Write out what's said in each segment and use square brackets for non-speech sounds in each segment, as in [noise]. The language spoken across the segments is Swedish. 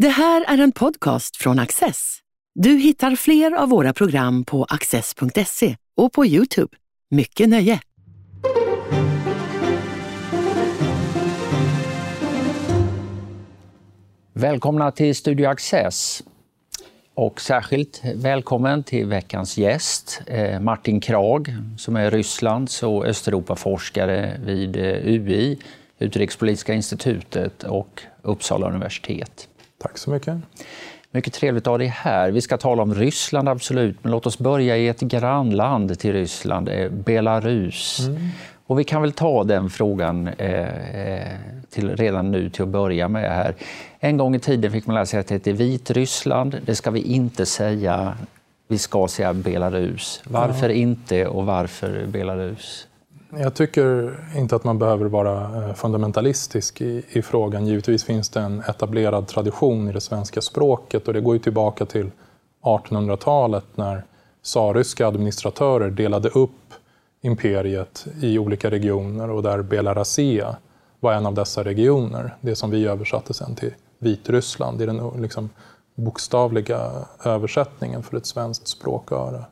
Det här är en podcast från Access. Du hittar fler av våra program på access.se och på Youtube. Mycket nöje! Välkomna till Studio Access. Och särskilt välkommen till veckans gäst, eh, Martin Krag, som är Rysslands och Östeuropaforskare vid eh, UI, Utrikespolitiska institutet och Uppsala universitet. Tack så mycket. Mycket trevligt att ha dig här. Vi ska tala om Ryssland, absolut, men låt oss börja i ett grannland till Ryssland, eh, Belarus. Mm. Och vi kan väl ta den frågan eh, till, redan nu till att börja med. här. En gång i tiden fick man lära sig att det heter Vitryssland. Det ska vi inte säga. Vi ska säga Belarus. Varför ja. inte och varför Belarus? Jag tycker inte att man behöver vara eh, fundamentalistisk i, i, frågan. Givetvis finns det en etablerad tradition i det svenska språket och det går ju tillbaka till 1800-talet när tsarryska administratörer delade upp imperiet i olika regioner och där Belarusea var en av dessa regioner. Det som vi översatte sen till Vitryssland. i den liksom bokstavliga översättningen för ett svenskt språköre.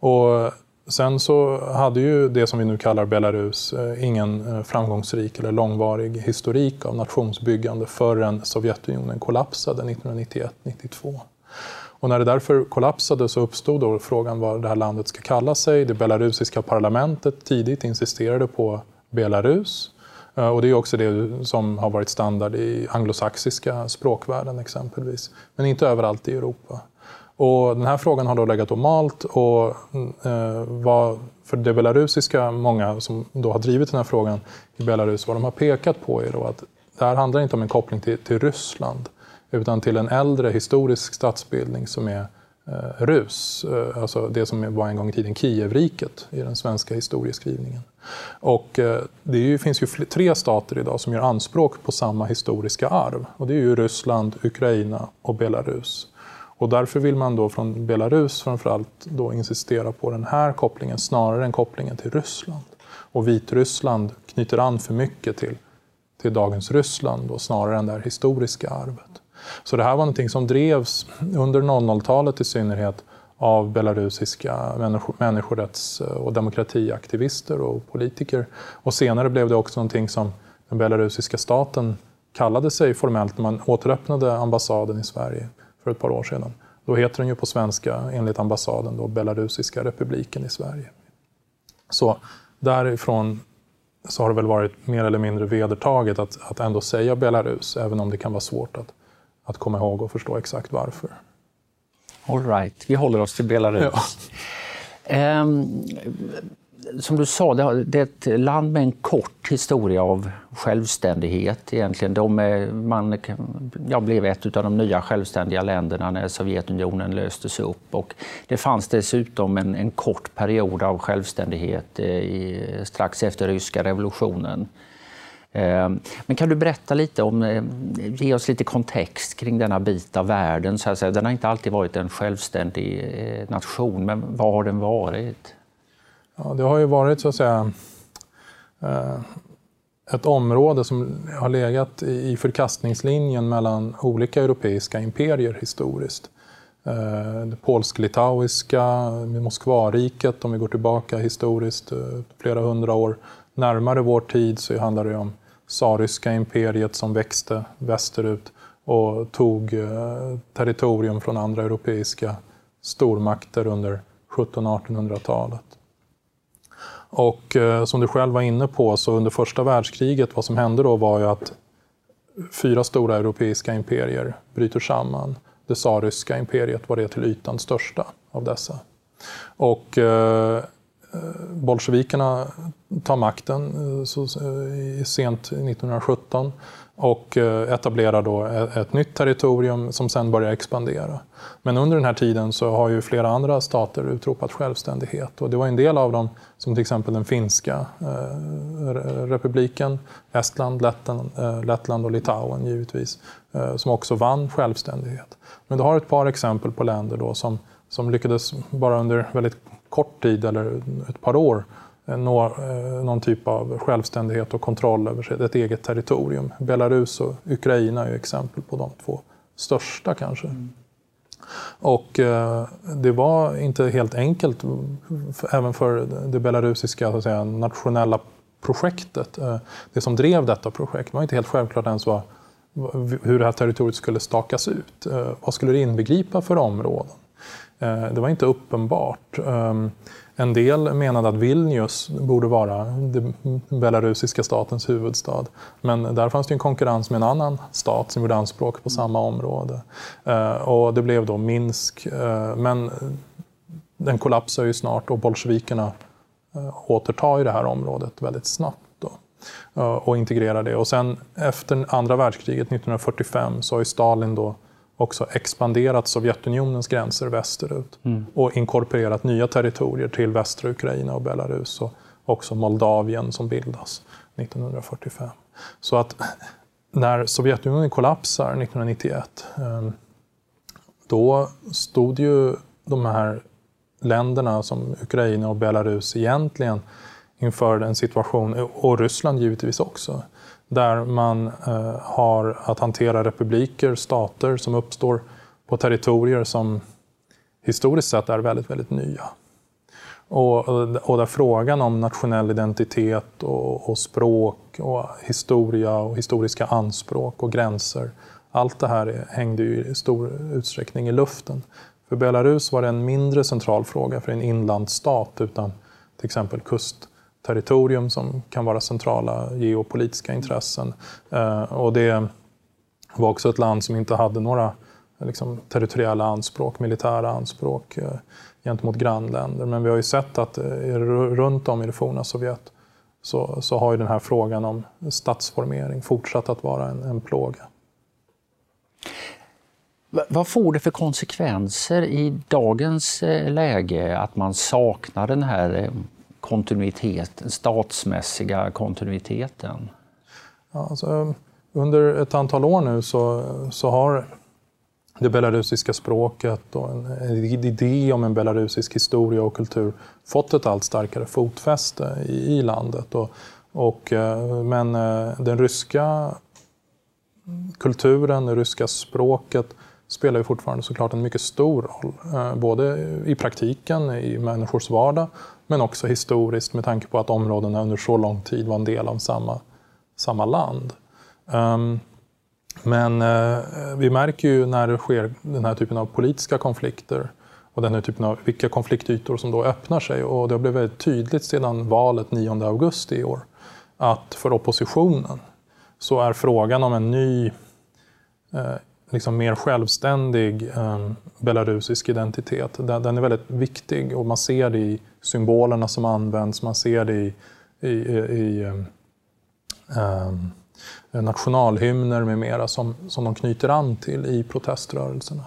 Och sen så hade ju det som vi nu kallar Belarus eh, ingen eh, framgångsrik eller långvarig historik av nationsbyggande förrän Sovjetunionen kollapsade 1991-92. Och när det därför kollapsade så uppstod då frågan vad det här landet ska kalla sig. Det belarusiska parlamentet tidigt insisterade på Belarus. Eh, och det är också det som har varit standard i anglosaxiska språkvärlden exempelvis. Men inte överallt i Europa. Och den här frågan har då legat och malt och eh, vad, för det belarusiska, många som då har drivit den här frågan i Belarus, vad de har pekat på är då att det här handlar inte om en koppling till, till Ryssland utan till en äldre historisk statsbildning som är eh, Rus, eh, alltså det som var en gång i tiden Kievriket i den svenska historieskrivningen. Och eh, det ju, finns ju tre stater idag som gör anspråk på samma historiska arv. Och det är ju Ryssland, Ukraina och Belarus. Och därför vill man då från Belarus framförallt då insistera på den här kopplingen snarare än kopplingen till Ryssland. Och Vitryssland knyter an för mycket till, till dagens Ryssland då, snarare än det här historiska arvet. Så det här var någonting som drevs under 00-talet i synnerhet av belarusiska människorätts eh, och demokratiaktivister och politiker. Och senare blev det också någonting som den belarusiska staten kallade sig formellt när man återöppnade ambassaden i Sverige för ett par år sedan. Då heter den ju på svenska, enligt ambassaden, då Belarusiska republiken i Sverige. Så därifrån så har det väl varit mer eller mindre vedertaget att, att ändå säga Belarus, även om det kan vara svårt att, att komma ihåg och förstå exakt varför. All right, vi håller oss till Belarus. Ja. Um, som du sa, det är ett land med en kort historia av självständighet egentligen. De är, man ja, blev ett av de nya självständiga länderna när Sovjetunionen löstes upp. Och det fanns dessutom en, en kort period av självständighet eh, i, strax efter ryska revolutionen. Ehm, men kan du berätta lite om, eh, ge oss lite kontext kring denna bit av världen? Så att säga. Den har inte alltid varit en självständig eh, nation, men vad har den varit? Ja, det har ju varit så att säga eh, ett område som har legat i förkastningslinjen mellan olika europeiska imperier historiskt. Eh, det polsk-litauiska, Moskvariket om vi går tillbaka historiskt eh, flera hundra år. Närmare vår tid så handlar det om tsarryska imperiet som växte västerut och tog territorium från andra europeiska stormakter under 1700-1800-talet. Och eh, som du själv var inne på, så under första världskriget, vad som hände då var ju att fyra stora europeiska imperier bryter samman. Det tsarryska imperiet var det till ytan största av dessa. Och eh, eh bolsjevikerna tar makten eh, så, eh, sent 1917 och eh, etablerar då e-, ett nytt territorium som sen börjar expandera. Men under den här tiden så har ju flera andra stater utropat självständighet och det var en del av dem, som till exempel den finska eh, republiken, Estland, eh, Lettland, och Litauen givetvis, som också vann självständighet. Men du har ett par exempel på länder då som, som lyckades bara under väldigt kort tid, eller ett par år, någon typ av självständighet och kontroll över ett eget territorium. Belarus och Ukraina är exempel på de två största kanske. Mm. Och eh, det var inte helt enkelt även för det belarusiska så att säga, nationella projektet. Eh, det som drev detta projekt var inte helt självklart ens vad, hur det här territoriet skulle stakas ut. Eh, vad skulle det inbegripa för områden? Det var inte uppenbart. En del menade att Vilnius borde vara den belarusiska statens huvudstad. Men där fanns det en konkurrens med en annan stat som gjorde anspråk på samma område. Eh, och det blev då Minsk. Eh, men den kollapsar ju snart och bolsjevikerna eh, återtar ju det här området väldigt snabbt. Då, och integrerar det. Och sen efter andra världskriget 1945 så har ju Stalin då också expanderat Sovjetunionens gränser västerut mm. och inkorporerat nya territorier till västra Ukraina och Belarus och också Moldavien som bildas 1945. Så att när Sovjetunionen kollapsar 1991 ehm, då stod ju de här länderna som Ukraina och Belarus egentligen inför en situation, och Ryssland givetvis också, där man eh, har att hantera republiker, stater som uppstår på territorier som historiskt sett är väldigt, väldigt nya. Och, och där frågan om nationell identitet och, och, språk och historia och historiska anspråk och gränser, allt det här hängde ju i stor utsträckning i luften. För Belarus var det en mindre central fråga för en inlandsstat utan till exempel kust territorium som kan vara centrala geopolitiska intressen. Eh, och det var också ett land som inte hade några liksom, territoriella anspråk, militära anspråk eh, gentemot grannländer. Men vi har ju sett att eh, runt om i det forna Sovjet så, så har ju den här frågan om statsformering fortsatt att vara en, en plåga. Vad får det för konsekvenser i dagens läge att man saknar den här kontinuitet, den statsmässiga kontinuiteten? Ja, alltså, under ett antal år nu så, så har det belarusiska språket och en, en idé om en belarusisk historia och kultur fått ett allt starkare fotfäste i, i landet. Och, och, eh, men eh, den ryska kulturen, det ryska språket spelar ju fortfarande såklart en mycket stor roll. Eh, både i praktiken, i människors vardag, men också historiskt med tanke på att områdena under så lång tid var en del av samma, samma land. Um, men uh, vi märker ju när det sker den här typen av politiska konflikter och den här typen av vilka konfliktytor som då öppnar sig. Och det har blivit väldigt tydligt sedan valet 9 augusti i år att för oppositionen så är frågan om en ny uh, liksom mer självständig eh, belarusisk identitet. Den, den, är väldigt viktig och man ser det i symbolerna som används, man ser det i, i, i eh, nationalhymner med mera som, som de knyter an till i proteströrelserna.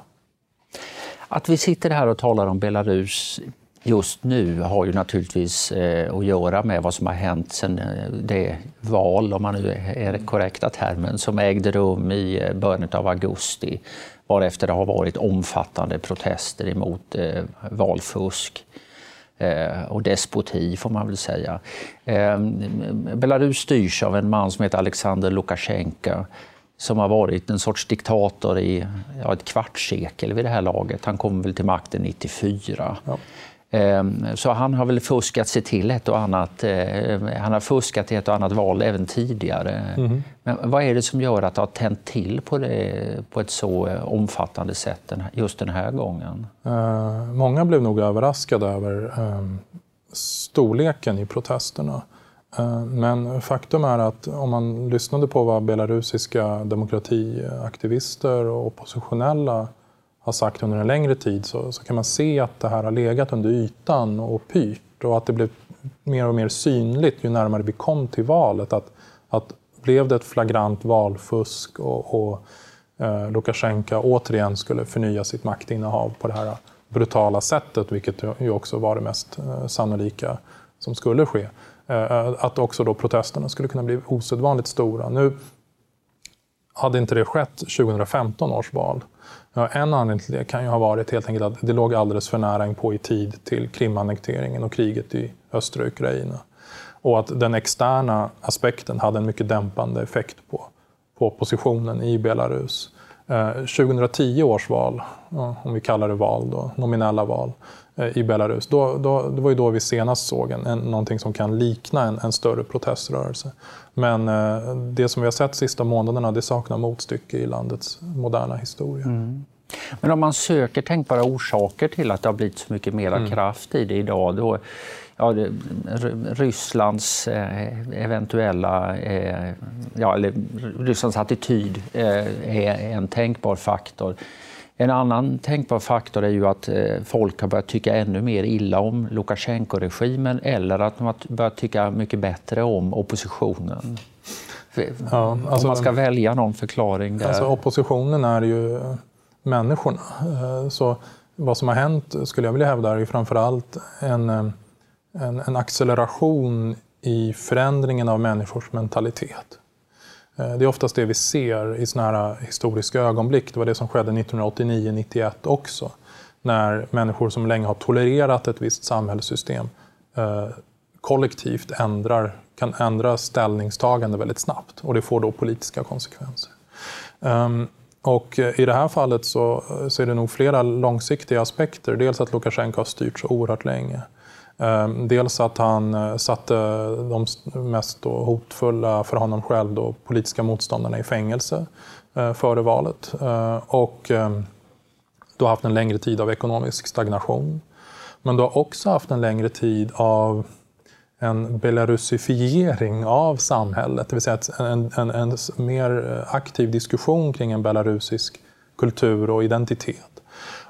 Att vi sitter här och talar om Belarus just nu har ju naturligtvis eh, att göra med vad som har hänt sedan eh, det val, om man nu är korrekta termen, som ägde rum i eh, början av augusti varefter det har varit omfattande protester emot valfusk och despoti får man väl säga. Belarus styrs av en man som heter Alexander Lukasjenko som har varit en sorts diktator i ja, ett kvartssekel vid det här laget. Han kom väl till makten 94. Ja. Ehm, så han har väl fuskat sig till ett och annat. Eh, han har fuskat i ett och annat val även tidigare. Mm. Men vad är det som gör att det har tänt till på, det, på ett så eh, omfattande sätt just den här gången? Uh, många blev nog överraskade över um, storleken i protesterna. Uh, men faktum är att om man lyssnade på vad belarusiska demokratiaktivister och oppositionella har sagt under en längre tid så, så kan man se att det här har legat under ytan och pyrt och att det blev mer och mer synligt ju närmare vi kom till valet. Att, att blev det ett flagrant valfusk och, och eh, Lukasjenko återigen skulle förnya sitt maktinnehav på det här brutala sättet, vilket ju också var det mest eh, sannolika som skulle ske. Eh, att också då protesterna skulle kunna bli osedvanligt stora. Nu hade inte det skett 2015 års val Ja, en anledning till det kan ju ha varit helt enkelt att det låg alldeles för nära på i tid till Krimannekteringen och kriget i östra Ukraina. Och att den externa aspekten hade en mycket dämpande effekt på, på oppositionen i Belarus. Eh, 2010 års val, om vi kallar det val, då, nominella val, Eh, i Belarus. Då, då, det var ju då vi senast såg en, en, någonting som kan likna en, en större proteströrelse. Men eh, det som vi har sett de sista månaderna det saknar motstycke i landets moderna historia. Mm. Men om man söker tänkbara orsaker till att det har blivit så mycket mer mm. kraft i det idag, då, ja, det, Rysslands eh, eventuella, eh, ja, eller Rysslands attityd eh, är en tänkbar faktor. En annan tänkbar faktor är ju att eh, folk har börjat tycka ännu mer illa om Lukasjenko-regimen eller att de har börjat tycka mycket bättre om oppositionen. Ja, alltså, om man ska välja någon förklaring där. Alltså, oppositionen är ju människorna. Eh, så vad som har hänt, skulle jag vilja hävda, är framför allt en, eh, en, en acceleration i förändringen av människors mentalitet. Eh, det är oftast det vi ser i sådana här eh, historiska ögonblick. Det var det som skedde 1989-91 också. När människor som länge har tolererat ett visst samhällssystem eh, kollektivt ändrar, kan ändra ställningstagande väldigt snabbt. Och det får då politiska konsekvenser. Um, och eh, i det här fallet så, så är det nog flera långsiktiga aspekter. Dels att Lukasjenko har styrt så oerhört länge. Ehm, dels att han eh, satte de mest hotfulla för honom själv då, politiska motståndarna i fängelse eh, före valet. Eh, och ehm, då du har haft en längre tid av ekonomisk stagnation. Men du har också haft en längre tid av en belarusifiering av samhället, det vill säga en, en, en mer aktiv diskussion kring en belarusisk kultur och identitet.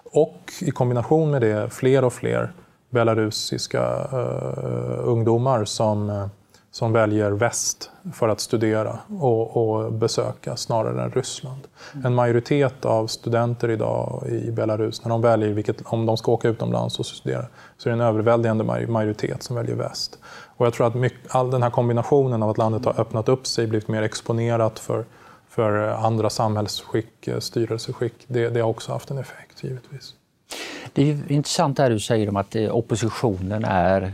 Och i kombination med det fler och fler belarusiska uh, ungdomar som, uh, som väljer väst för att studera och, och, besöka snarare än Ryssland. Mm. En majoritet av studenter idag i Belarus, när de väljer vilket, om de ska åka utomlands och studera, så är det en överväldigande majoritet som väljer väst. Och jag tror att mycket, all den här kombinationen av att landet har öppnat upp sig, blivit mer exponerat för, för andra samhällsskick, eh, styrelseskick, det, det har också haft en effekt givetvis. Det är intressant det du säger om att eh, oppositionen är eh,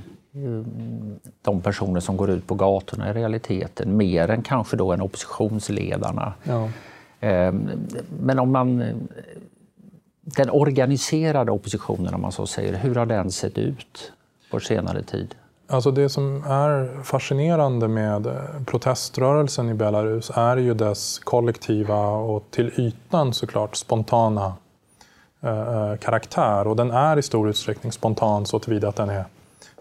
de personer som går ut på gatorna i realiteten, mer än kanske då än oppositionsledarna. Ja. Ehm, men om man... Den organiserade oppositionen, om man så säger, hur har den sett ut på senare tid? Alltså det som är fascinerande med proteströrelsen i Belarus är ju dess kollektiva och till ytan såklart spontana Eh, eh, Eh, eh, karaktär och den är i stor utsträckning spontan så tillvida att den är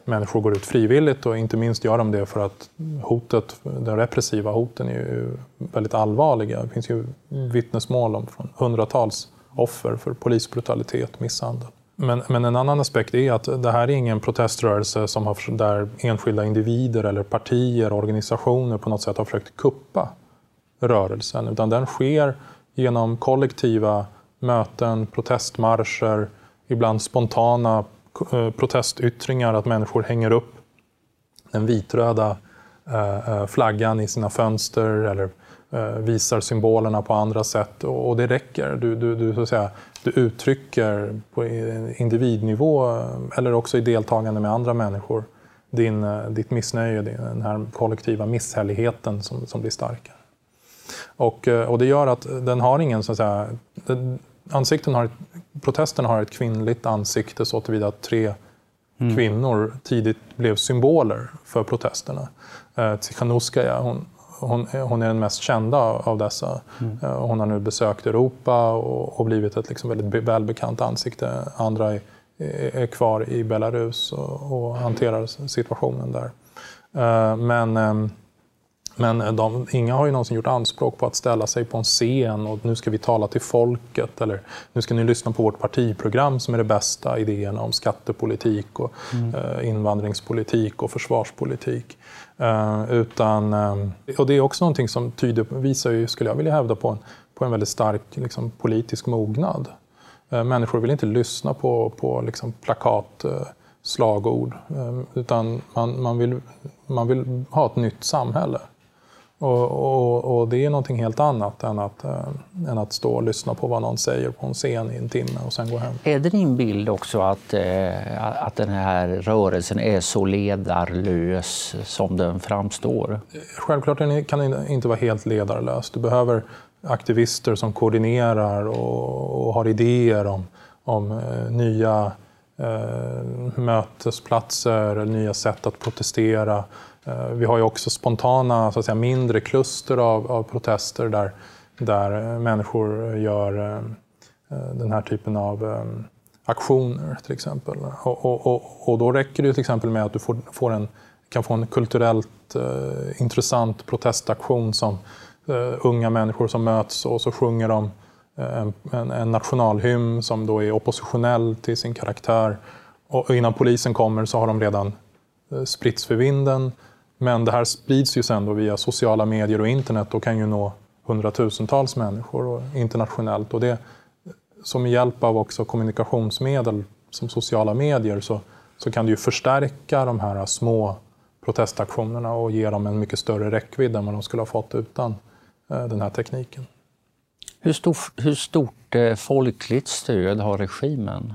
människor går ut frivilligt och inte minst gör de det för att hotet, de repressiva hoten är ju väldigt allvarliga. Det finns ju vittnesmål om från hundratals offer för polisbrutalitet, misshandel. Men, men, en annan aspekt är att det här är ingen proteströrelse som har, där enskilda individer eller partier, och organisationer på något sätt har försökt kuppa rörelsen, utan den sker genom kollektiva möten, protestmarscher, ibland spontana eh, protestyttringar, att människor hänger upp den vitröda eh, eh, flaggan i sina fönster eller visar symbolerna på andra sätt. Och det räcker. Du, du, du, så att säga, du uttrycker på individnivå eller också i deltagande med andra människor din, ditt missnöje, den här kollektiva misshälligheten som, som blir starkare. Och, och det gör att den har ingen, så att säga, ansikten har, protesterna har ett kvinnligt ansikte så tillvida att tre mm. kvinnor tidigt blev symboler för protesterna. Eh, Tsikhanouskaya, hon, hon, hon, är den mest kända av dessa. Mm. Eh, hon har nu besökt Europa och, och blivit ett liksom väldigt välbekant ansikte. Andra är, är kvar i Belarus och, och hanterar situationen där. Eh, men eh, men de, inga har ju någonsin gjort anspråk på att ställa sig på en scen och nu ska vi tala till folket eller nu ska ni lyssna på vårt partiprogram som är det bästa idéerna om skattepolitik och mm. eh, invandringspolitik och försvarspolitik. Eh, utan, eh, och det är också någonting som tyder, visar, ju, skulle jag vilja hävda, på en, på en väldigt stark liksom, politisk mognad. Eh, människor vill inte lyssna på, på liksom, plakat eh, slagord, eh, utan man, man, vill, man vill ha ett nytt samhälle. Och, och, och, det är någonting helt annat än att, äh, än att stå och lyssna på vad någon säger på en scen i en timme och sen gå hem. Är det din bild också att, äh, att den här rörelsen är så ledarlös som den framstår? Självklart kan den inte vara helt ledarlös. Du behöver aktivister som koordinerar och, och har idéer om, om eh, nya eh, mötesplatser, nya sätt att protestera. Eh, vi har ju också spontana, så att säga, mindre kluster av, av protester där, där eh, människor gör eh, den här typen av aktioner till exempel. Och, och, och, och, då räcker det till exempel med att du får, får en, kan få en kulturellt eh, intressant protestaktion som eh, unga människor som möts och så sjunger de en, en, en, nationalhymn som då är oppositionell till sin karaktär. Och innan polisen kommer så har de redan eh, spritts för vinden. Men det här sprids ju sen då via sociala medier och internet och kan ju nå hundratusentals människor och internationellt. Och det, som med hjälp av också kommunikationsmedel som sociala medier så, så kan det ju förstärka de här små protestaktionerna och ge dem en mycket större räckvidd än vad de skulle ha fått utan eh, den här tekniken. Hur, stor, hur stort eh, folkligt stöd har regimen?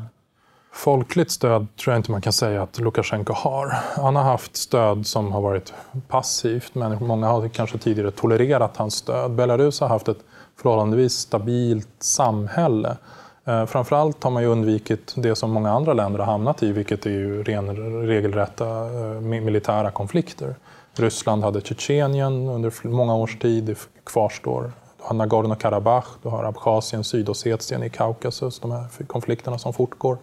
Folkligt stöd tror jag inte man kan säga att Lukasjenko har. Han har haft stöd som har varit passivt, men många har kanske tidigare tolererat hans stöd. Belarus har haft ett förhållandevis stabilt samhälle. Eh, framförallt har man ju undvikit det som många andra länder har hamnat i, vilket är ju ren, regelrätta eh, militära konflikter. Ryssland hade Tjetjenien under många års tid, det kvarstår. Du har Nagorno-Karabach, du har Abchazien, Sydossetien i Kaukasus, de här konflikterna som fortgår.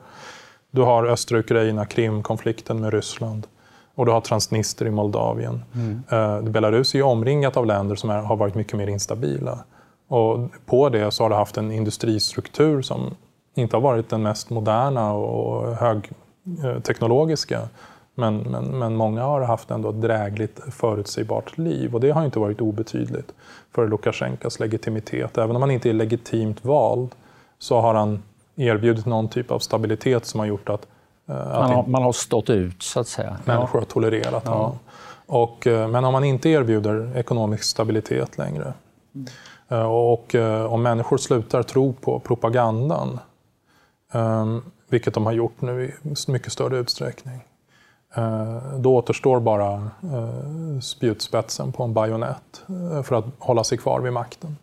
Du har östra Ukraina, Krimkonflikten med Ryssland. Och du har Transnister i Moldavien. Mm. Uh, Belarus är omringat av länder som är, har varit mycket mer instabila. Och på det så har det haft en industristruktur som inte har varit den mest moderna och högteknologiska. Men, men, men många har haft ändå ett drägligt förutsägbart liv och det har inte varit obetydligt för Lukasjenkos legitimitet. Även om han inte är legitimt vald så har han erbjudit någon typ av stabilitet som har gjort att, eh, att man, har, man har stått ut så att säga. Människor har tolererat ja. honom. Och, eh, men om man inte erbjuder ekonomisk stabilitet längre. Eh, och om människor slutar tro på propagandan, vilket de har gjort nu i mycket större utsträckning, då återstår bara spjutspetsen på en bajonett för att hålla sig kvar vid makten.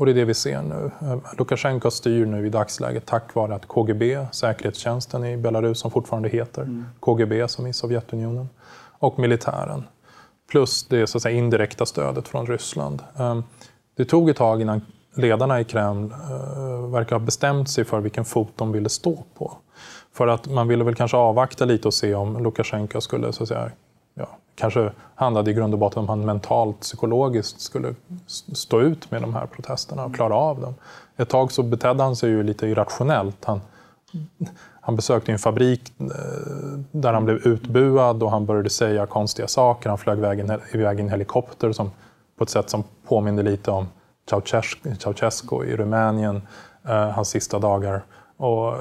Och det är det vi ser nu. Eh, Lukasjenko styr nu i dagsläget tack vare att KGB, säkerhetstjänsten i Belarus som fortfarande heter mm. KGB som i Sovjetunionen, och militären. Plus det så att säga, indirekta stödet från Ryssland. Ehm, det tog ett tag innan ledarna i Kreml uh, verkar ha bestämt sig för vilken fot de ville stå på. För att man ville väl kanske avvakta lite och se om Lukasjenko skulle så att säga, ja, kanske handlade i grund och botten om han mentalt, psykologiskt skulle stå ut med de här protesterna och klara av dem. Ett tag så betedde han sig ju lite irrationellt. Han, han besökte en fabrik eh, där han blev utbuad och han började säga konstiga saker. Han flög iväg i en helikopter som, på ett sätt som påminde lite om Ceausescu i Rumänien, eh, hans sista dagar. Och, eh,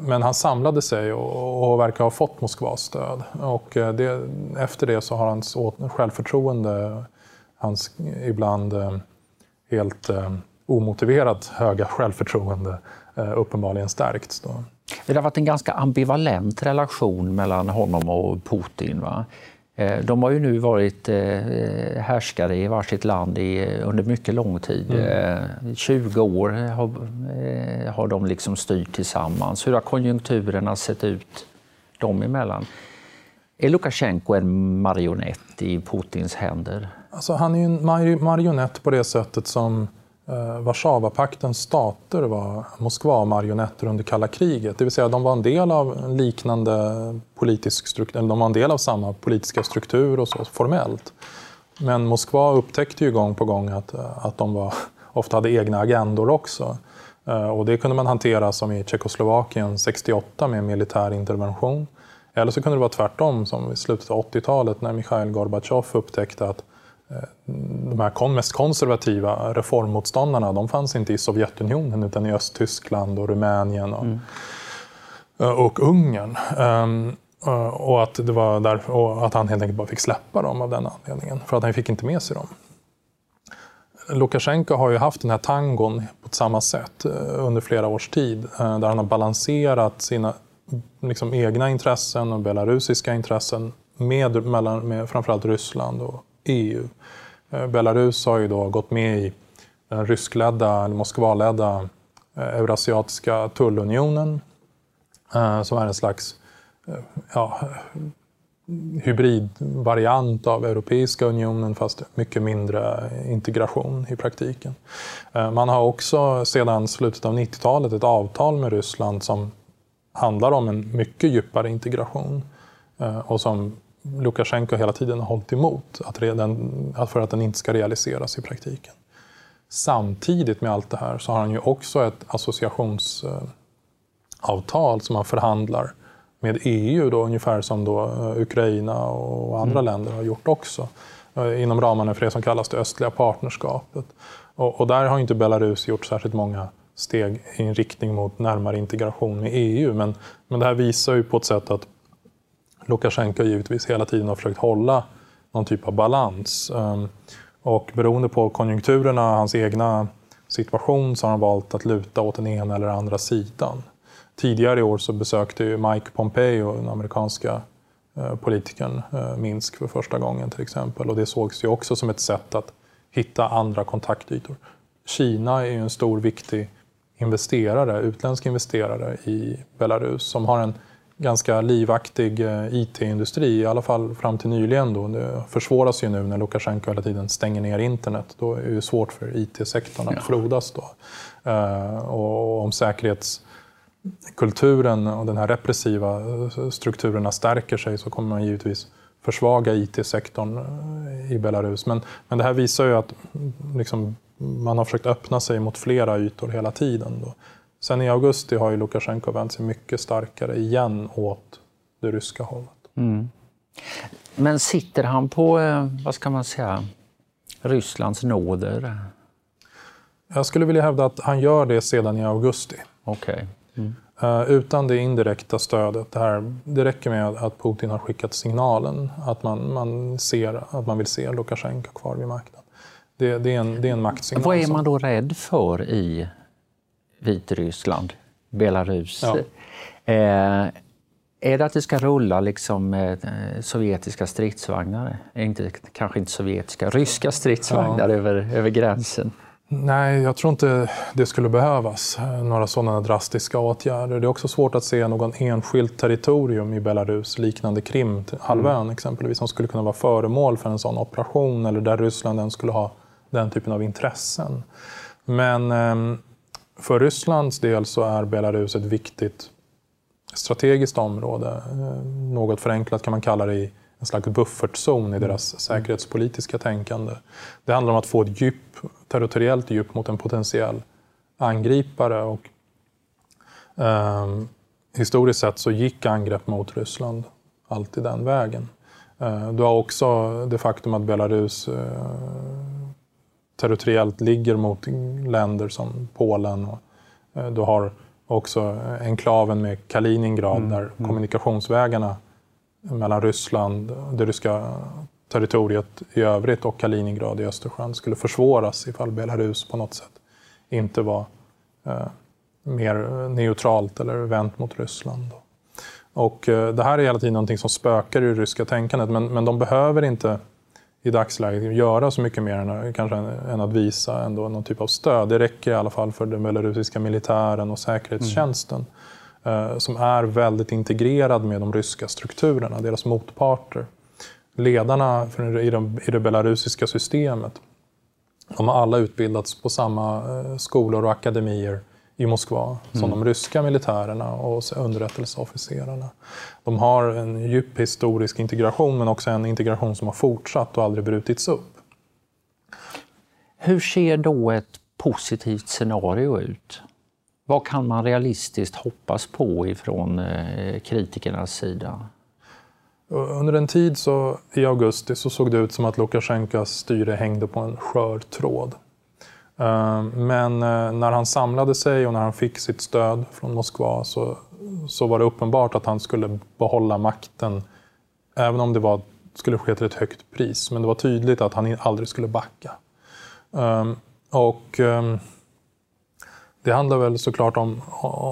men han samlade sig och, och verkar ha fått Moskvas stöd. Och eh, det, efter det så har hans självförtroende, hans ibland eh, helt omotiverat höga självförtroende uppenbarligen stärkts. Då. Det har varit en ganska ambivalent relation mellan honom och Putin. Va? Eh, de har ju nu varit eh, härskare i varsitt land i, under mycket lång tid. Mm. 20 eh, år har, har de liksom styrt tillsammans. Hur har konjunkturerna sett ut dem emellan? Är Lukasjenko en marionett i Putins händer? Alltså, han är ju en marionett på det sättet som Eh, Warszawapaktens stater var Moskva-marionetter under kalla kriget. Det vill säga de var en del av en liknande politisk struktur, de var en del av samma politiska struktur och så formellt. Men Moskva upptäckte ju gång på gång att, eh, att de var, [laughs] ofta hade egna agendor också. Eh, och det kunde man hantera som i Tjeckoslovakien 68 med militär intervention. Eller så kunde det vara tvärtom som i slutet av 80-talet när Mikhail Gorbatjov upptäckte att de här mest konservativa reformmotståndarna, de fanns inte i Sovjetunionen utan i Östtyskland och Rumänien och, mm. Eh, och Ungern. Um, och att, det var där, och att han helt enkelt bara fick släppa dem av den anledningen, för att han fick inte med sig dem. Lukasjenko har ju haft den här tangon på samma sätt under flera års tid, där han har balanserat sina liksom, egna intressen och belarusiska intressen med, mellan, med framförallt Ryssland och EU. Eh, Belarus har ju då gått med i den ryskledda, eller Moskvaledda eh, Eurasiatiska tullunionen eh, som är en slags ja, hybridvariant av Europeiska unionen fast mycket mindre integration i praktiken. Man har också sedan slutet av 90-talet ett avtal med Ryssland som handlar om en mycket djupare integration och som Lukasjenko hela tiden har hållit emot att redan, för att den inte ska realiseras i praktiken. Samtidigt med allt det här så har han ju också ett associationsavtal som han förhandlar med EU, då, ungefär som då eh, Ukraina och andra mm. länder har gjort också eh, inom ramarna för det som kallas det östliga partnerskapet. Och, och, där har inte Belarus gjort särskilt många steg i en riktning mot närmare integration med EU. Men, men det här visar ju på ett sätt att Lukasjenko givetvis hela tiden har försökt hålla någon typ av balans. Ehm, och beroende på konjunkturerna, hans egna situation, så har han valt att luta åt den ena eller andra sidan. Tidigare i år så besökte ju Mike Pompeo, den amerikanska eh, politikern, eh, Minsk för första gången till exempel. Och det sågs ju också som ett sätt att hitta andra kontaktytor. Kina är ju en stor viktig investerare, utländsk investerare i Belarus som har en ganska livaktig eh, IT-industri, i alla fall fram till nyligen. Då. Det försvåras ju nu när Lukasjenko hela tiden stänger ner internet. Då är det svårt för IT-sektorn att frodas. Då. Och om säkerhets kulturen och den här repressiva strukturerna stärker sig så kommer man givetvis försvaga IT-sektorn eh, i Belarus. Men, men det här visar ju att liksom, man har försökt öppna sig mot flera ytor hela tiden. Då. Sen i augusti har ju Lukasjenko vänt sig mycket starkare igen åt det ryska hållet. Mm. Men sitter han på, eh, vad ska man säga, Rysslands nåder? Jag skulle vilja hävda att han gör det sedan i augusti. Okay. Mm. Uh, utan det indirekta stödet, det, här, det räcker med att Putin har skickat signalen att man, man, ser, att man vill se Lukasjenko kvar vid makten. Det, det, är, en, det är en maktsignal. Vad är man då rädd för i Vitryssland, Belarus? Ja. Eh, är det att det ska rulla liksom, eh, sovjetiska stridsvagnar? Inte, kanske inte sovjetiska, ryska stridsvagnar ja. över, över gränsen? Nej, jag tror inte det skulle behövas eh, några sådana drastiska åtgärder. Det är också svårt att se någon enskilt territorium i Belarus liknande Krimhalvön mm. exempelvis som skulle kunna vara föremål för en sån operation eller där Ryssland skulle ha den typen av intressen. Men ehm, för Rysslands del så är Belarus ett viktigt strategiskt område. Eh, något förenklat kan man kalla det i en slags buffertzon i deras mm. säkerhetspolitiska tänkande. Det handlar om att få ett djup, territoriellt djup mot en potentiell angripare. Och, eh, historiskt sett så gick angrepp mot Ryssland alltid den vägen. Eh, du har också det faktum att Belarus eh, territoriellt ligger mot länder som Polen. Och, eh, du har också enklaven med Kaliningrad mm. där mm. kommunikationsvägarna mellan Ryssland, det ryska territoriet i övrigt och Kaliningrad i Östersjön skulle försvåras ifall Belarus på något sätt inte var eh, mer neutralt eller vänt mot Ryssland. Och eh, det här är hela tiden någonting som spökar i det ryska tänkandet men, men de behöver inte i dagsläget göra så mycket mer än, kanske, än att visa ändå någon typ av stöd. Det räcker i alla fall för den belarusiska militären och säkerhetstjänsten. Mm. Eh, som är väldigt integrerad med de ryska strukturerna, deras motparter. Ledarna i det belarusiska systemet, de har alla utbildats på samma eh, skolor och akademier i Moskva som mm. de ryska militärerna och underrättelseofficerarna. De har en djup historisk integration men också en integration som har fortsatt och aldrig brutits upp. Hur ser då ett positivt scenario ut? Vad kan man realistiskt hoppas på ifrån eh, kritikernas sida? Under en tid så, i augusti så såg det ut som att Lukasjenkos styre hängde på en skör tråd. Eh, men eh, när han samlade sig och när han fick sitt stöd från Moskva så, så var det uppenbart att han skulle behålla makten även om det var, skulle ske till ett högt pris. Men det var tydligt att han aldrig skulle backa. Ehm, och ehm, det handlar väl såklart om,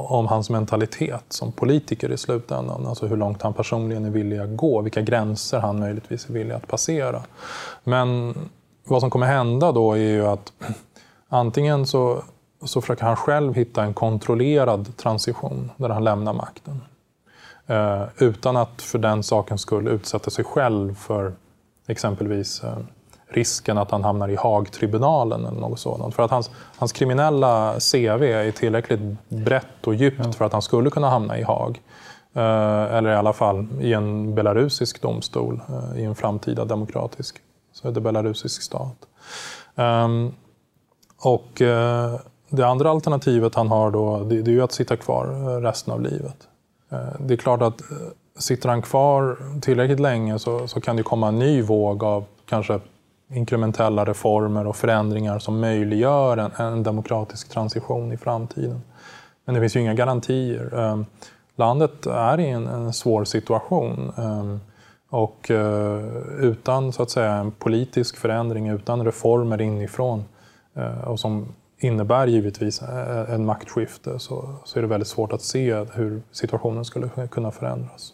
om hans mentalitet som politiker i slutändan. Alltså hur långt han personligen är villig att gå, vilka gränser han möjligtvis är villig att passera. Men vad som kommer hända då är ju att antingen så, så försöker han själv hitta en kontrollerad transition där han lämnar makten. Eh, utan att för den saken skulle utsätta sig själv för exempelvis eh, risken att han hamnar i Haagtribunalen eller något sådant. För att hans, hans kriminella CV är tillräckligt brett och djupt för att han skulle kunna hamna i Haag. Eh, eller i alla fall i en belarusisk domstol eh, i en framtida demokratisk så är det belarusisk stat. Um, och eh, det andra alternativet han har då, det, det, är ju att sitta kvar eh, resten av livet. Eh, det är klart att sitter han kvar tillräckligt länge så, så kan det komma en ny våg av kanske inkrementella reformer och förändringar som möjliggör en, en demokratisk transition i framtiden. Men det finns ju inga garantier. Landet är i en, en svår situation. Och utan så att säga, en politisk förändring, utan reformer inifrån Eh, och som innebär givetvis eh, en maktskifte så, så är det väldigt svårt att se hur situationen skulle kunna förändras.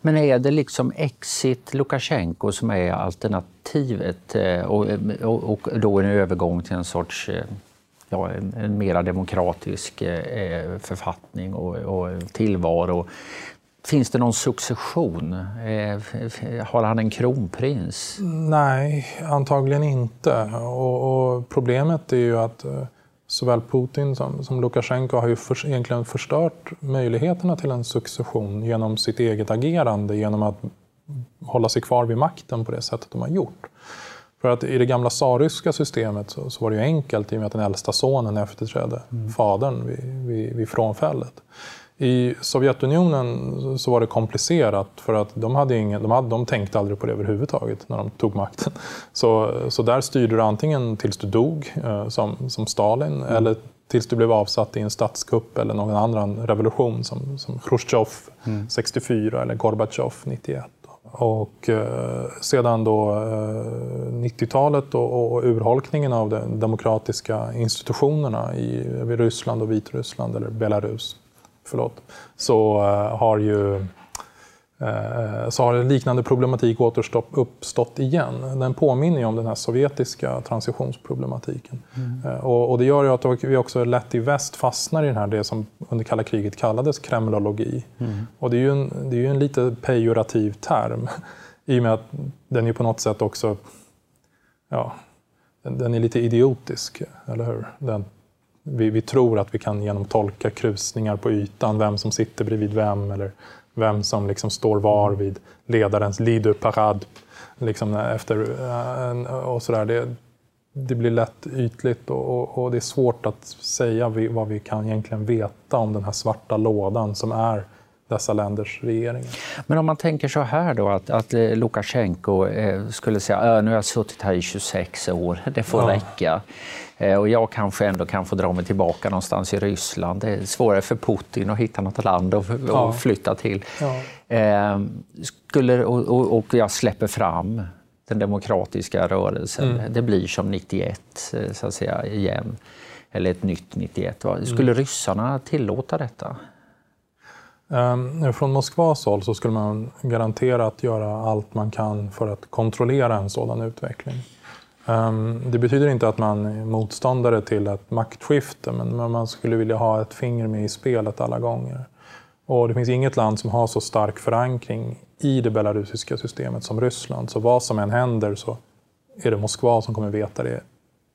Men är det liksom exit Lukasjenko som är alternativet eh, och, och, och då en övergång till en sorts ja, en, en mera demokratisk författning och, och tillvaro. Finns det någon succession? Eh, har han en kronprins? Nej, antagligen inte. Och, och problemet är ju att eh, såväl Putin som, som Lukasjenko har ju för, egentligen förstört möjligheterna till en succession genom sitt eget agerande, genom att hålla sig kvar vid makten på det sättet de har gjort. För att i det gamla tsarryska systemet så, så, var det ju enkelt i och med att den äldsta sonen efterträdde mm. fadern vid, vid, vid frånfället. I Sovjetunionen så var det komplicerat för att de, hade ingen, de, hade, de tänkte aldrig på det överhuvudtaget när de tog makten. Så, så där styrde du antingen tills du dog, eh, som, som Stalin, mm. eller tills du blev avsatt i en statskupp eller någon annan revolution som, som Khrushchev mm. 64 eller Gorbatjov 91. Och eh, sedan då eh, 90-talet och, och, urholkningen av de demokratiska institutionerna i, i Ryssland och Vitryssland, eller Belarus, förlåt, så eh, har ju Eh, så har en liknande problematik uppstått igen. Den påminner ju om den här sovjetiska transitionsproblematiken. Mm. Eh, och, och, det gör ju att vi också lätt i väst fastnar i den här, det som under kalla kriget kallades kremlologi. Mm. Och det är ju en, det är en lite pejorativ term i och med att den är på något sätt också ja, den, den är lite idiotisk, eller hur? Den, vi, vi, tror att vi kan genom tolka krusningar på ytan, vem som sitter bredvid vem eller vem som liksom står var vid ledarens leader parad. Liksom efter, eh, och sådär. Det, det blir lätt ytligt och, och, det är svårt att säga vad vi kan egentligen veta om den här svarta lådan som är dessa länders regeringar. Men om man tänker så här då, att, att Lukasjenko eh, skulle säga nu har jag suttit här i 26 år, [laughs] det får ja. räcka. Eh, och jag kanske ändå kan få dra mig tillbaka någonstans i Ryssland. Det är svårare för Putin att hitta något land att ja. flytta till. Ja. Eh, skulle, och, och, jag släpper fram den demokratiska rörelsen. Mm. Det blir som 91 eh, så att säga igen. Eller ett nytt 91. Skulle mm. ryssarna tillåta detta? Um, från Moskvas håll så skulle man garanterat göra allt man kan för att kontrollera en sådan utveckling. Ehm, det betyder inte att man är motståndare till ett maktskifte men man skulle vilja ha ett finger med i spelet alla gånger. Och det finns inget land som har så stark förankring i det belarusiska systemet som Ryssland. Så vad som än händer så är det Moskva som kommer veta det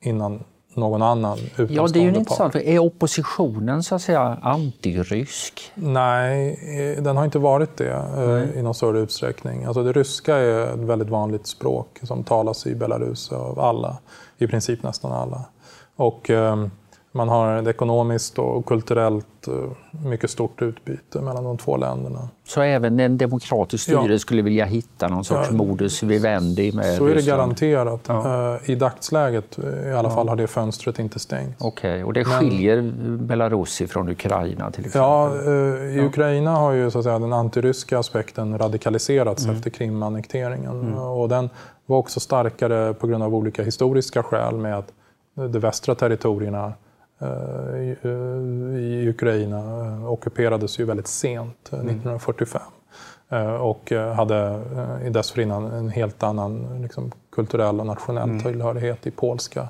innan någon annan Ja, det är ju intressant. Är oppositionen så att säga antirysk? Nej, eh, den har inte varit det mm. i någon större utsträckning. Alltså det ryska är ett väldigt vanligt språk som talas i Belarus av alla, i princip nästan alla. Och, um, man har ett ekonomiskt och kulturellt eh, mycket stort utbyte mellan de två länderna. Så även en demokratisk styre ja. skulle vilja hitta någon sorts ja. modus vivendi med Så är det garanterat. Ja. Eh, I dagsläget eh, i alla fall har det fönstret inte stängts. Okej, okay. och det skiljer Men... Belarus från Ukraina till exempel? Ja, i Ukraina har ju så att säga, den antiryska aspekten radikaliserats mm. efter Krimannekteringen. Mm. Och den var också starkare på grund av olika historiska skäl med att de västra territorierna i Ukraina eh, ockuperades ju väldigt sent, 1945. Mm. Eh, och hade dessförinnan en helt annan liksom, kulturell och nationell mm. tillhörighet i polska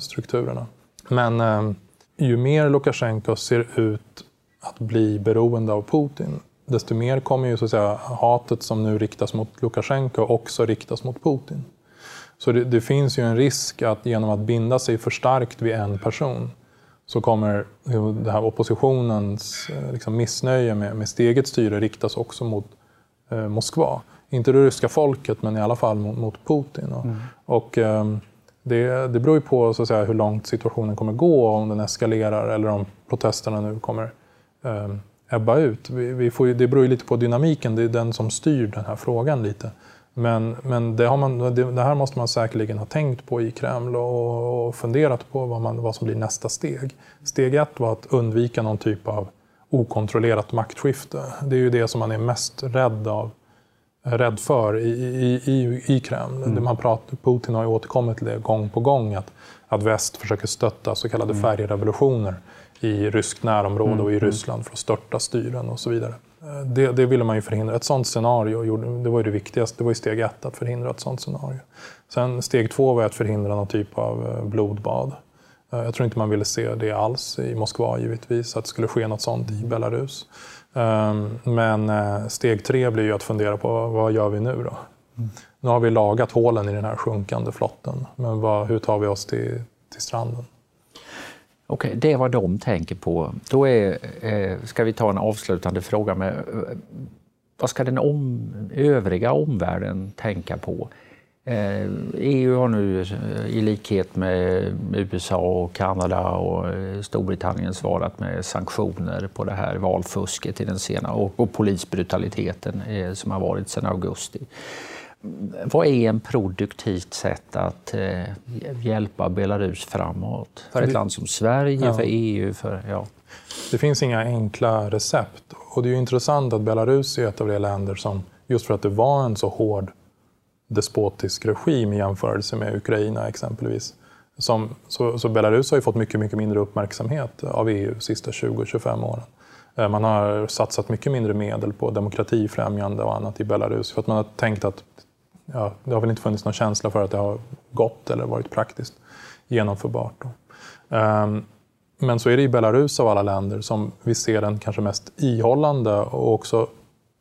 strukturerna. Men ju mer Lukasjenko ser ut att bli beroende av Putin, desto mer kommer ju så att säga, hatet som nu riktas mot Lukasjenko också riktas mot Putin. Så det, det, finns ju en risk att genom att binda sig för starkt vid en person så kommer det här oppositionens eh, liksom, missnöje med, med sitt eget styre riktas också mot eh, Moskva. Inte det ryska folket, men i alla fall mot, mot Putin. Och, mm. och eh, det, det beror ju på så att säga, hur långt situationen kommer gå, om den eskalerar eller om protesterna nu kommer eh, ebba ut. Vi, vi får ju, det beror ju lite på dynamiken, det är den som styr den här frågan lite. Men, men det, har man, det, här måste man säkerligen ha tänkt på i Kreml och, och funderat på vad, man, vad som blir nästa steg. Steg ett var att undvika någon typ av okontrollerat maktskifte. Det är ju det som man är mest rädd, av, rädd för i, i, i, i Kreml. Mm. Man pratar, Putin har ju återkommit till det gång på gång, att, att väst försöker stötta så kallade mm. färgrevolutioner i ryskt närområde mm. och i mm. Ryssland för att störta styren och så vidare. Eh, det, det, ville man ju förhindra. Ett sånt scenario det var ju det viktigaste. Det var ju steg ett, att förhindra ett sånt scenario. Sen steg två var att förhindra någon typ av eh, blodbad. Eh, jag tror inte man ville se det alls i Moskva givetvis, att det skulle ske något sånt i Belarus. Ehm, men steg tre blir ju att fundera på vad gör vi nu då? Mm. Nu har vi lagat hålen i den här sjunkande flotten, men vad, hur tar vi oss till, till stranden? Okej, okay, det är vad de tänker på. Då är, eh, ska vi ta en avslutande fråga med eh, vad ska den om, övriga omvärlden tänka på? Eh, EU har nu eh, i likhet med USA, och Kanada och eh, Storbritannien svarat med sanktioner på det här valfusket i den sena och, och polisbrutaliteten eh, som har varit sedan augusti vad är en produktivt sätt att eh, hjälpa Belarus framåt? För ett land som Sverige, ja. för EU? För, ja. Det finns inga enkla recept. Och det är intressant att Belarus är ett av de länder som, just för att det var en så hård despotisk regim i jämförelse med Ukraina exempelvis, som, så, så, Belarus har ju fått mycket, mycket mindre uppmärksamhet av EU de sista 20-25 åren. Eh, man har satsat mycket mindre medel på demokratifrämjande och annat i Belarus för att man har tänkt att ja, det har väl inte funnits någon känsla för att det har gått eller varit praktiskt genomförbart. Um, men så är det i Belarus av alla länder som vi ser den kanske mest ihållande och också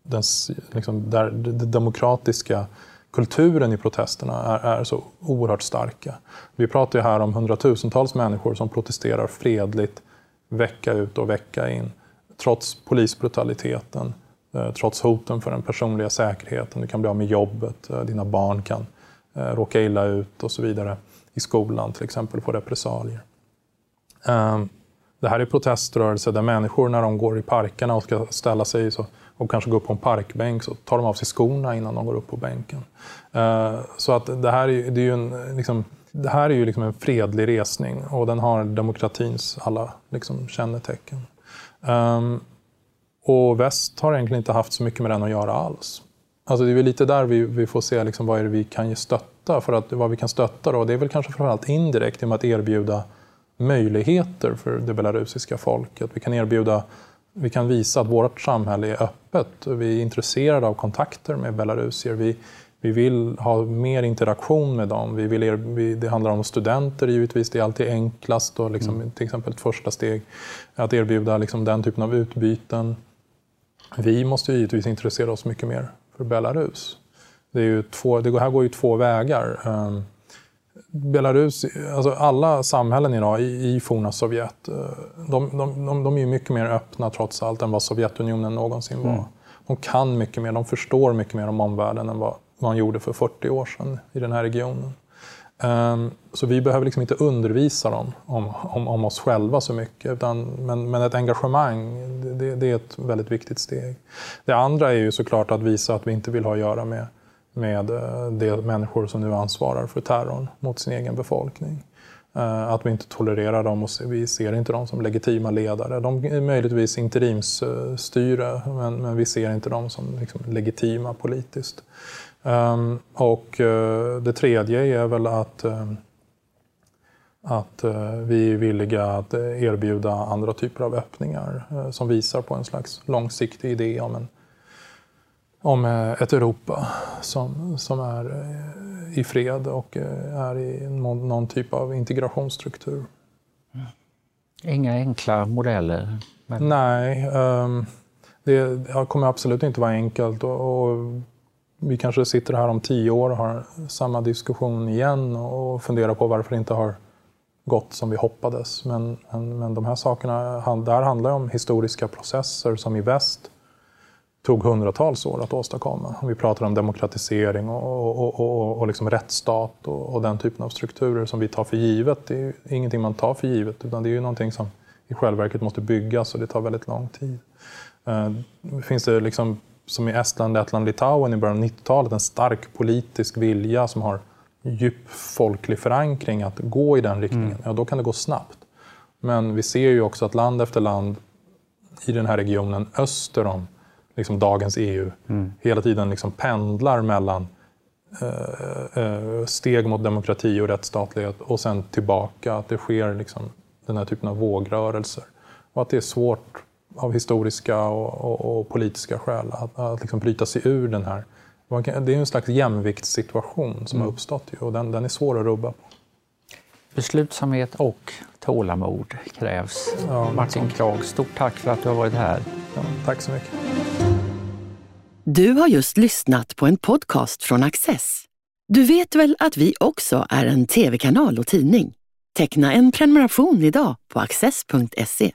den, liksom, där den demokratiska kulturen i protesterna är, är, så oerhört starka. Vi pratar ju här om hundratusentals människor som protesterar fredligt vecka ut och vecka in, trots polisbrutaliteten, Eh, trots hoten för den personliga säkerheten. Du kan bli av med jobbet, eh, dina barn kan eh, råka illa ut och så vidare. I skolan till exempel, få repressalier. Det här är proteströrelser där människor när de går i parkerna och ska ställa sig så, och kanske gå upp på en parkbänk så tar de av sig skorna innan de går upp på bänken. Så att det här är, det är ju en, liksom, det här är ju liksom en fredlig resning och den har demokratins alla liksom, kännetecken. Um, och väst har egentligen inte haft så mycket med den att göra alls. Alltså det är väl lite där vi, vi får se liksom vad är det vi kan stötta. För att vad vi kan stötta då, det är väl kanske framförallt indirekt genom att erbjuda möjligheter för det belarusiska folket. Vi kan erbjuda vi kan visa att vårt samhälle är öppet. Vi är intresserade av kontakter med belarusier. Vi, vi vill ha mer interaktion med dem. Vi vill er, vi, det handlar om studenter givetvis. Det är alltid enklast och liksom, mm. till exempel ett första steg att erbjuda liksom, den typen av utbyten. Vi måste givetvis intressera oss mycket mer för Belarus. Det, är två, det här går ju två vägar. Um, Belarus, alltså alla samhällen idag i, i forna Sovjet, eh, de, de, de, de är mycket mer öppna trots allt än vad Sovjetunionen någonsin var. Mm. De kan mycket mer, de förstår mycket mer om omvärlden än vad man gjorde för 40 år sedan i den här regionen. Ehm, så vi behöver liksom inte undervisa dem om, om, om oss själva så mycket. Utan, men, men ett engagemang, det, det, är ett väldigt viktigt steg. Det andra är ju såklart att visa att vi inte vill ha att göra med, med eh, de människor som nu ansvarar för terrorn mot sin egen befolkning. Eh, att vi inte tolererar dem och vi ser inte dem som legitima ledare. De är möjligtvis interimsstyre, eh, men, men vi ser inte dem som liksom legitima politiskt. Um, och uh, det tredje är väl att, uh, att uh, vi är villiga att erbjuda andra typer av öppningar som visar på en slags långsiktig idé om, en, om ett Europa som, som är i fred och är i någon, någon typ av integrationsstruktur. Inga enkla modeller? Men... Nej, um, det kommer absolut inte vara enkelt. Och, och, vi kanske sitter här om tio år och har samma diskussion igen och funderar på varför det inte har gått som vi hoppades. Men, men, men de här sakerna, där handlar det om historiska processer som i väst tog hundratals år att åstadkomma. Om vi pratar om demokratisering och, och, och, och liksom rättsstat och, och, den typen av strukturer som vi tar för givet. Det är ingenting man tar för givet utan det är ju någonting som i själva verket måste byggas och det tar väldigt lång tid. Eh, finns det liksom, som i Estland, Lettland, Litauen i början av 90-talet en stark politisk vilja som har djup folklig förankring att gå i den riktningen, mm. ja då kan det gå snabbt. Men vi ser ju också att land efter land i den här regionen öster om liksom dagens EU mm. hela tiden liksom pendlar mellan eh, eh, steg mot demokrati och rättsstatlighet och sen tillbaka. Att det sker liksom den här typen av vågrörelser. Och att det är svårt av historiska och, och, och politiska skäl att, att liksom bryta sig ur den här. Det är en slags jämviktssituation som mm. har uppstått och den, den är svår att rubba på. Beslutsamhet och tålamod krävs. Ja, Martin Krag, stort tack för att du har varit här. Ja, tack så mycket. Du har just lyssnat på en podcast från Access. Du vet väl att vi också är en tv-kanal och tidning? Teckna en prenumeration idag på access.se.